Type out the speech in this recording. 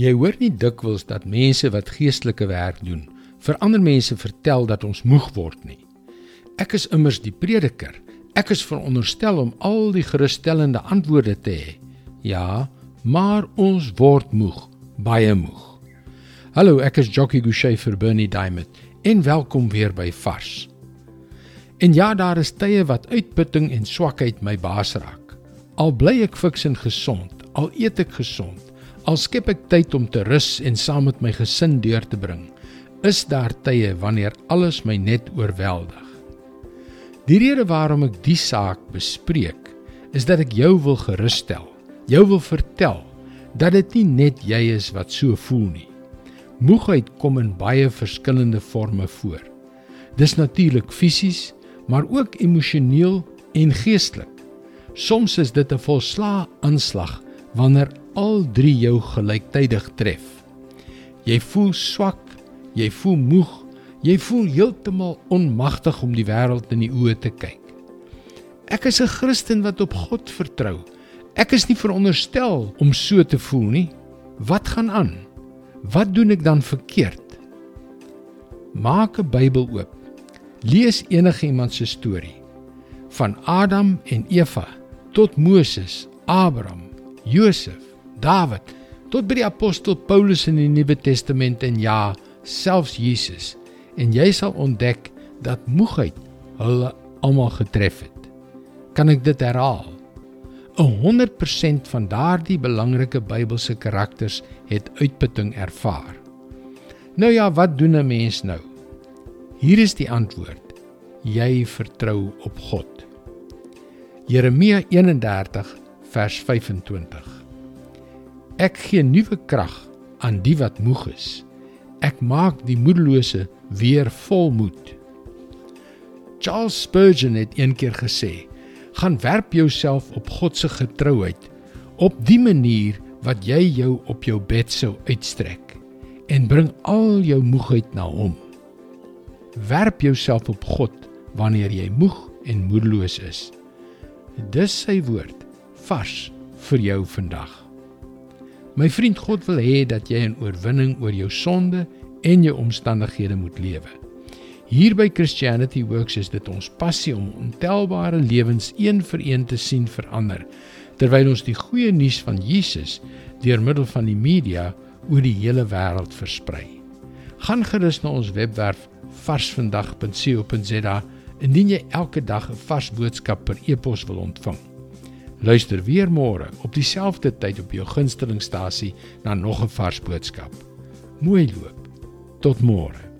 Jy hoor nie dikwels dat mense wat geestelike werk doen, vir ander mense vertel dat ons moeg word nie. Ek is immers die prediker. Ek is veronderstel om al die gerusstellende antwoorde te hê. Ja, maar ons word moeg, baie moeg. Hallo, ek is Jockey Gouchee vir Bernie Diamond en welkom weer by Vars. En ja, daar is tye wat uitputting en swakheid my baas raak. Al bly ek fiks en gesond, al eet ek gesond, Al skep ek tyd om te rus en saam met my gesin deur te bring, is daar tye wanneer alles my net oorweldig. Die rede waarom ek die saak bespreek, is dat ek jou wil gerusstel. Jou wil vertel dat dit nie net jy is wat so voel nie. Moegheid kom in baie verskillende forme voor. Dis natuurlik fisies, maar ook emosioneel en geestelik. Soms is dit 'n volslaa aanslag wanneer al drie jou gelyktydig tref. Jy voel swak, jy voel moeg, jy voel heeltemal onmagtig om die wêreld in die oë te kyk. Ek is 'n Christen wat op God vertrou. Ek is nie veronderstel om so te voel nie. Wat gaan aan? Wat doen ek dan verkeerd? Maak 'n Bybel oop. Lees enigiemand se storie van Adam en Eva tot Moses, Abraham, Josef, Dawid tot by die apostel Paulus in die Nuwe Testament en ja, selfs Jesus. En jy sal ontdek dat moegheid hulle almal getref het. Kan ek dit herhaal? 100% van daardie belangrike Bybelse karakters het uitputting ervaar. Nou ja, wat doen 'n mens nou? Hier is die antwoord. Jy vertrou op God. Jeremia 31 vers 25 Ek gee nuwe krag aan die wat moeg is. Ek maak die moedelose weer volmoed. Charles Spurgeon het eendag gesê: "Gaan werp jouself op God se getrouheid op die manier wat jy jou op jou bed sou uitstrek en bring al jou moegheid na hom. Werp jouself op God wanneer jy moeg en moedeloos is." Dis sy woord vars vir jou vandag. My vriend God wil hê dat jy 'n oorwinning oor jou sonde en jou omstandighede moet lewe. Hier by Christianity Works is dit ons passie om ontelbare lewens een vir een te sien verander terwyl ons die goeie nuus van Jesus deur middel van die media oor die hele wêreld versprei. Gaan gerus na ons webwerf varsvandag.co.za indien jy elke dag 'n vars boodskap per e-pos wil ontvang. Luister weer môre op dieselfde tyd op jou gunstelingstasie na nog 'n vars boodskap. Mooi loop. Tot môre.